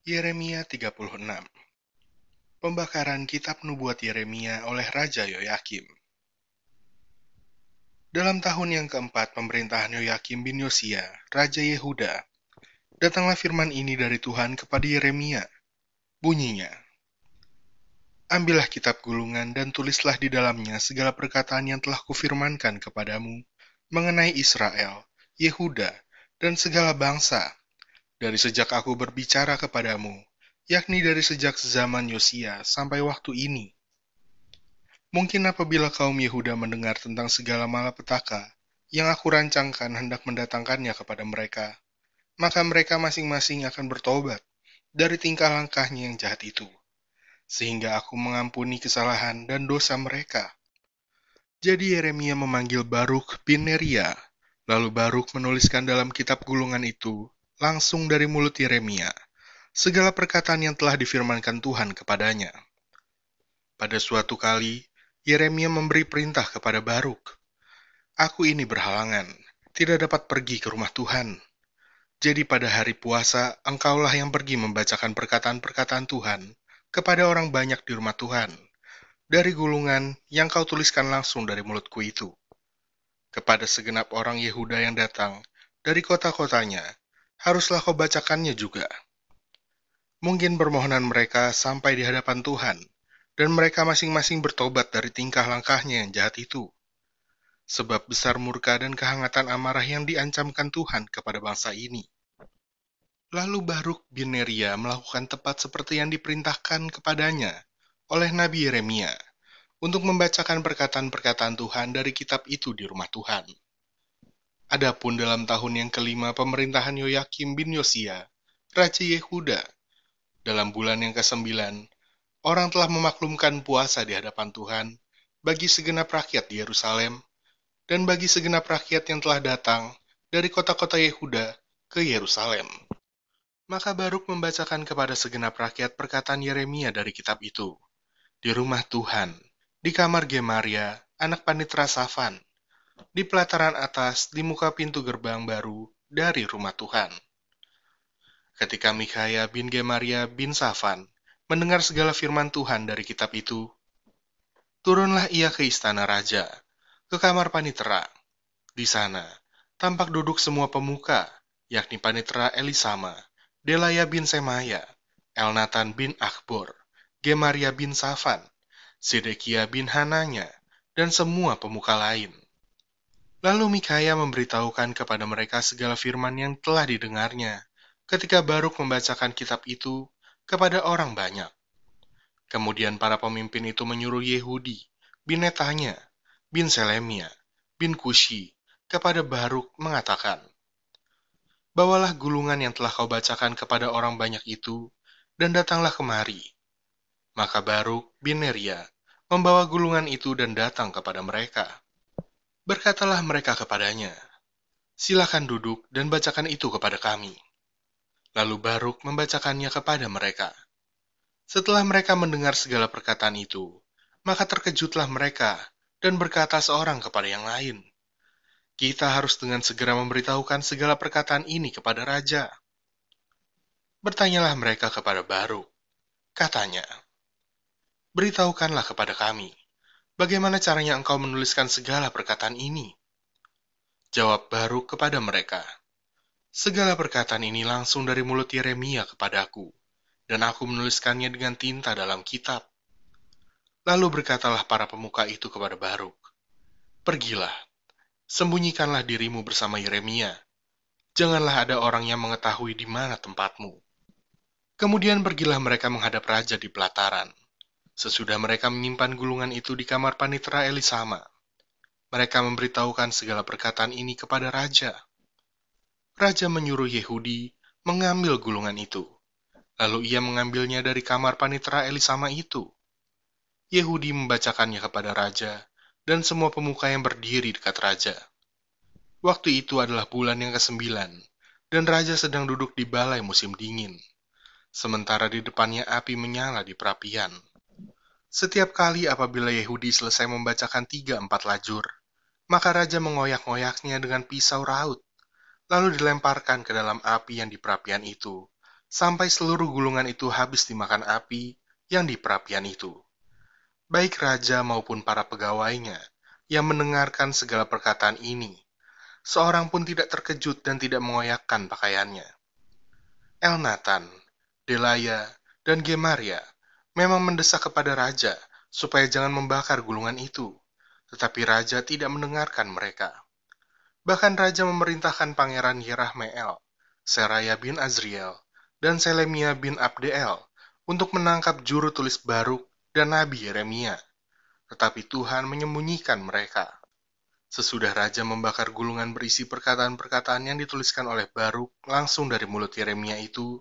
Yeremia 36 Pembakaran Kitab Nubuat Yeremia oleh Raja Yoyakim Dalam tahun yang keempat pemerintahan Yoyakim bin Yosia, Raja Yehuda, datanglah firman ini dari Tuhan kepada Yeremia. Bunyinya, Ambillah kitab gulungan dan tulislah di dalamnya segala perkataan yang telah kufirmankan kepadamu mengenai Israel, Yehuda, dan segala bangsa, dari sejak aku berbicara kepadamu, yakni dari sejak zaman Yosia sampai waktu ini. Mungkin apabila kaum Yehuda mendengar tentang segala malapetaka yang aku rancangkan hendak mendatangkannya kepada mereka, maka mereka masing-masing akan bertobat dari tingkah langkahnya yang jahat itu sehingga aku mengampuni kesalahan dan dosa mereka. Jadi Yeremia memanggil Baruk bin Neria, lalu Baruk menuliskan dalam kitab gulungan itu, langsung dari mulut Yeremia, segala perkataan yang telah difirmankan Tuhan kepadanya. Pada suatu kali, Yeremia memberi perintah kepada Baruk, Aku ini berhalangan, tidak dapat pergi ke rumah Tuhan. Jadi pada hari puasa, engkaulah yang pergi membacakan perkataan-perkataan Tuhan, kepada orang banyak di rumah Tuhan, dari gulungan yang kau tuliskan langsung dari mulutku itu. Kepada segenap orang Yehuda yang datang dari kota-kotanya, haruslah kau bacakannya juga. Mungkin permohonan mereka sampai di hadapan Tuhan, dan mereka masing-masing bertobat dari tingkah langkahnya yang jahat itu. Sebab besar murka dan kehangatan amarah yang diancamkan Tuhan kepada bangsa ini. Lalu Baruk bin Neria melakukan tepat seperti yang diperintahkan kepadanya oleh Nabi Yeremia untuk membacakan perkataan-perkataan Tuhan dari kitab itu di rumah Tuhan. Adapun dalam tahun yang kelima pemerintahan Yoyakim bin Yosia, Raja Yehuda, dalam bulan yang kesembilan, orang telah memaklumkan puasa di hadapan Tuhan bagi segenap rakyat di Yerusalem dan bagi segenap rakyat yang telah datang dari kota-kota Yehuda ke Yerusalem. Maka Baruk membacakan kepada segenap rakyat perkataan Yeremia dari kitab itu. Di rumah Tuhan, di kamar Gemaria, anak panitra Safan, di pelataran atas, di muka pintu gerbang baru dari rumah Tuhan. Ketika Mikaya bin Gemaria bin Safan mendengar segala firman Tuhan dari kitab itu, turunlah ia ke istana raja, ke kamar panitera. Di sana, tampak duduk semua pemuka, yakni panitera Elisama, Delaya bin Semaya, Elnatan bin Akbor, Gemaria bin Safan, Sedekia bin Hananya, dan semua pemuka lain. Lalu Mikaya memberitahukan kepada mereka segala firman yang telah didengarnya ketika Baruk membacakan kitab itu kepada orang banyak. Kemudian para pemimpin itu menyuruh Yehudi, bin Netanya, bin Selemia, bin Kushi, kepada Baruk mengatakan, Bawalah gulungan yang telah kau bacakan kepada orang banyak itu, dan datanglah kemari. Maka Baruk bin Neria membawa gulungan itu dan datang kepada mereka. Berkatalah mereka kepadanya, Silakan duduk dan bacakan itu kepada kami. Lalu Baruk membacakannya kepada mereka. Setelah mereka mendengar segala perkataan itu, maka terkejutlah mereka dan berkata seorang kepada yang lain, kita harus dengan segera memberitahukan segala perkataan ini kepada raja. Bertanyalah mereka kepada Baruk. Katanya, Beritahukanlah kepada kami, bagaimana caranya engkau menuliskan segala perkataan ini? Jawab Baruk kepada mereka, Segala perkataan ini langsung dari mulut Yeremia kepadaku, dan aku menuliskannya dengan tinta dalam kitab. Lalu berkatalah para pemuka itu kepada Baruk, Pergilah, Sembunyikanlah dirimu bersama Yeremia. Janganlah ada orang yang mengetahui di mana tempatmu. Kemudian pergilah mereka menghadap raja di pelataran. Sesudah mereka menyimpan gulungan itu di kamar panitera Elisama, mereka memberitahukan segala perkataan ini kepada raja. Raja menyuruh Yehudi mengambil gulungan itu. Lalu ia mengambilnya dari kamar panitera Elisama itu. Yehudi membacakannya kepada raja, dan semua pemuka yang berdiri dekat raja. Waktu itu adalah bulan yang kesembilan, dan raja sedang duduk di balai musim dingin. Sementara di depannya api menyala di perapian. Setiap kali apabila Yehudi selesai membacakan tiga empat lajur, maka raja mengoyak-ngoyaknya dengan pisau raut, lalu dilemparkan ke dalam api yang di perapian itu, sampai seluruh gulungan itu habis dimakan api yang di perapian itu. Baik raja maupun para pegawainya yang mendengarkan segala perkataan ini, seorang pun tidak terkejut dan tidak mengoyakkan pakaiannya. Elnatan, Delaya, dan Gemaria memang mendesak kepada raja supaya jangan membakar gulungan itu, tetapi raja tidak mendengarkan mereka. Bahkan raja memerintahkan pangeran Yerahmeel, Seraya bin Azriel, dan Selemia bin Abdeel untuk menangkap juru tulis Baruk dan Nabi Yeremia. Tetapi Tuhan menyembunyikan mereka. Sesudah raja membakar gulungan berisi perkataan-perkataan yang dituliskan oleh Baruk langsung dari mulut Yeremia itu,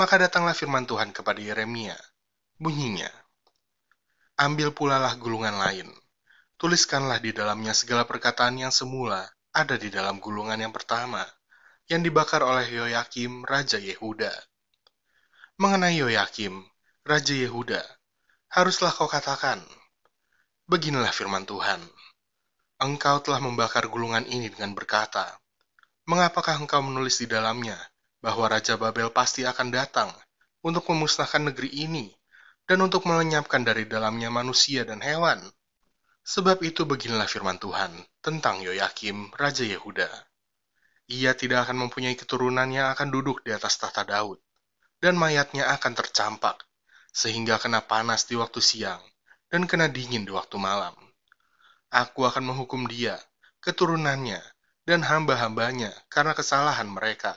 maka datanglah firman Tuhan kepada Yeremia. Bunyinya, Ambil pula lah gulungan lain. Tuliskanlah di dalamnya segala perkataan yang semula ada di dalam gulungan yang pertama, yang dibakar oleh Yoyakim, Raja Yehuda. Mengenai Yoyakim, Raja Yehuda, haruslah kau katakan, Beginilah firman Tuhan, Engkau telah membakar gulungan ini dengan berkata, Mengapakah engkau menulis di dalamnya bahwa Raja Babel pasti akan datang untuk memusnahkan negeri ini dan untuk melenyapkan dari dalamnya manusia dan hewan? Sebab itu beginilah firman Tuhan tentang Yoyakim, Raja Yehuda ia tidak akan mempunyai keturunan yang akan duduk di atas tahta Daud, dan mayatnya akan tercampak, sehingga kena panas di waktu siang, dan kena dingin di waktu malam. Aku akan menghukum dia, keturunannya, dan hamba-hambanya karena kesalahan mereka.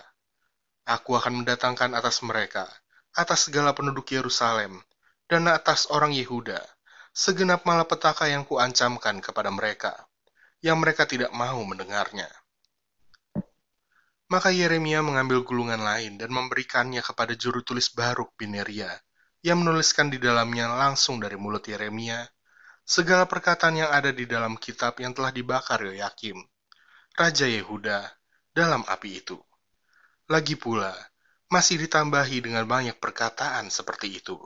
Aku akan mendatangkan atas mereka, atas segala penduduk Yerusalem, dan atas orang Yehuda, segenap malapetaka yang kuancamkan kepada mereka, yang mereka tidak mau mendengarnya. Maka Yeremia mengambil gulungan lain dan memberikannya kepada juru tulis Baruk bin Neria, yang menuliskan di dalamnya langsung dari mulut Yeremia segala perkataan yang ada di dalam kitab yang telah dibakar Yoyakim, Raja Yehuda, dalam api itu. Lagi pula, masih ditambahi dengan banyak perkataan seperti itu.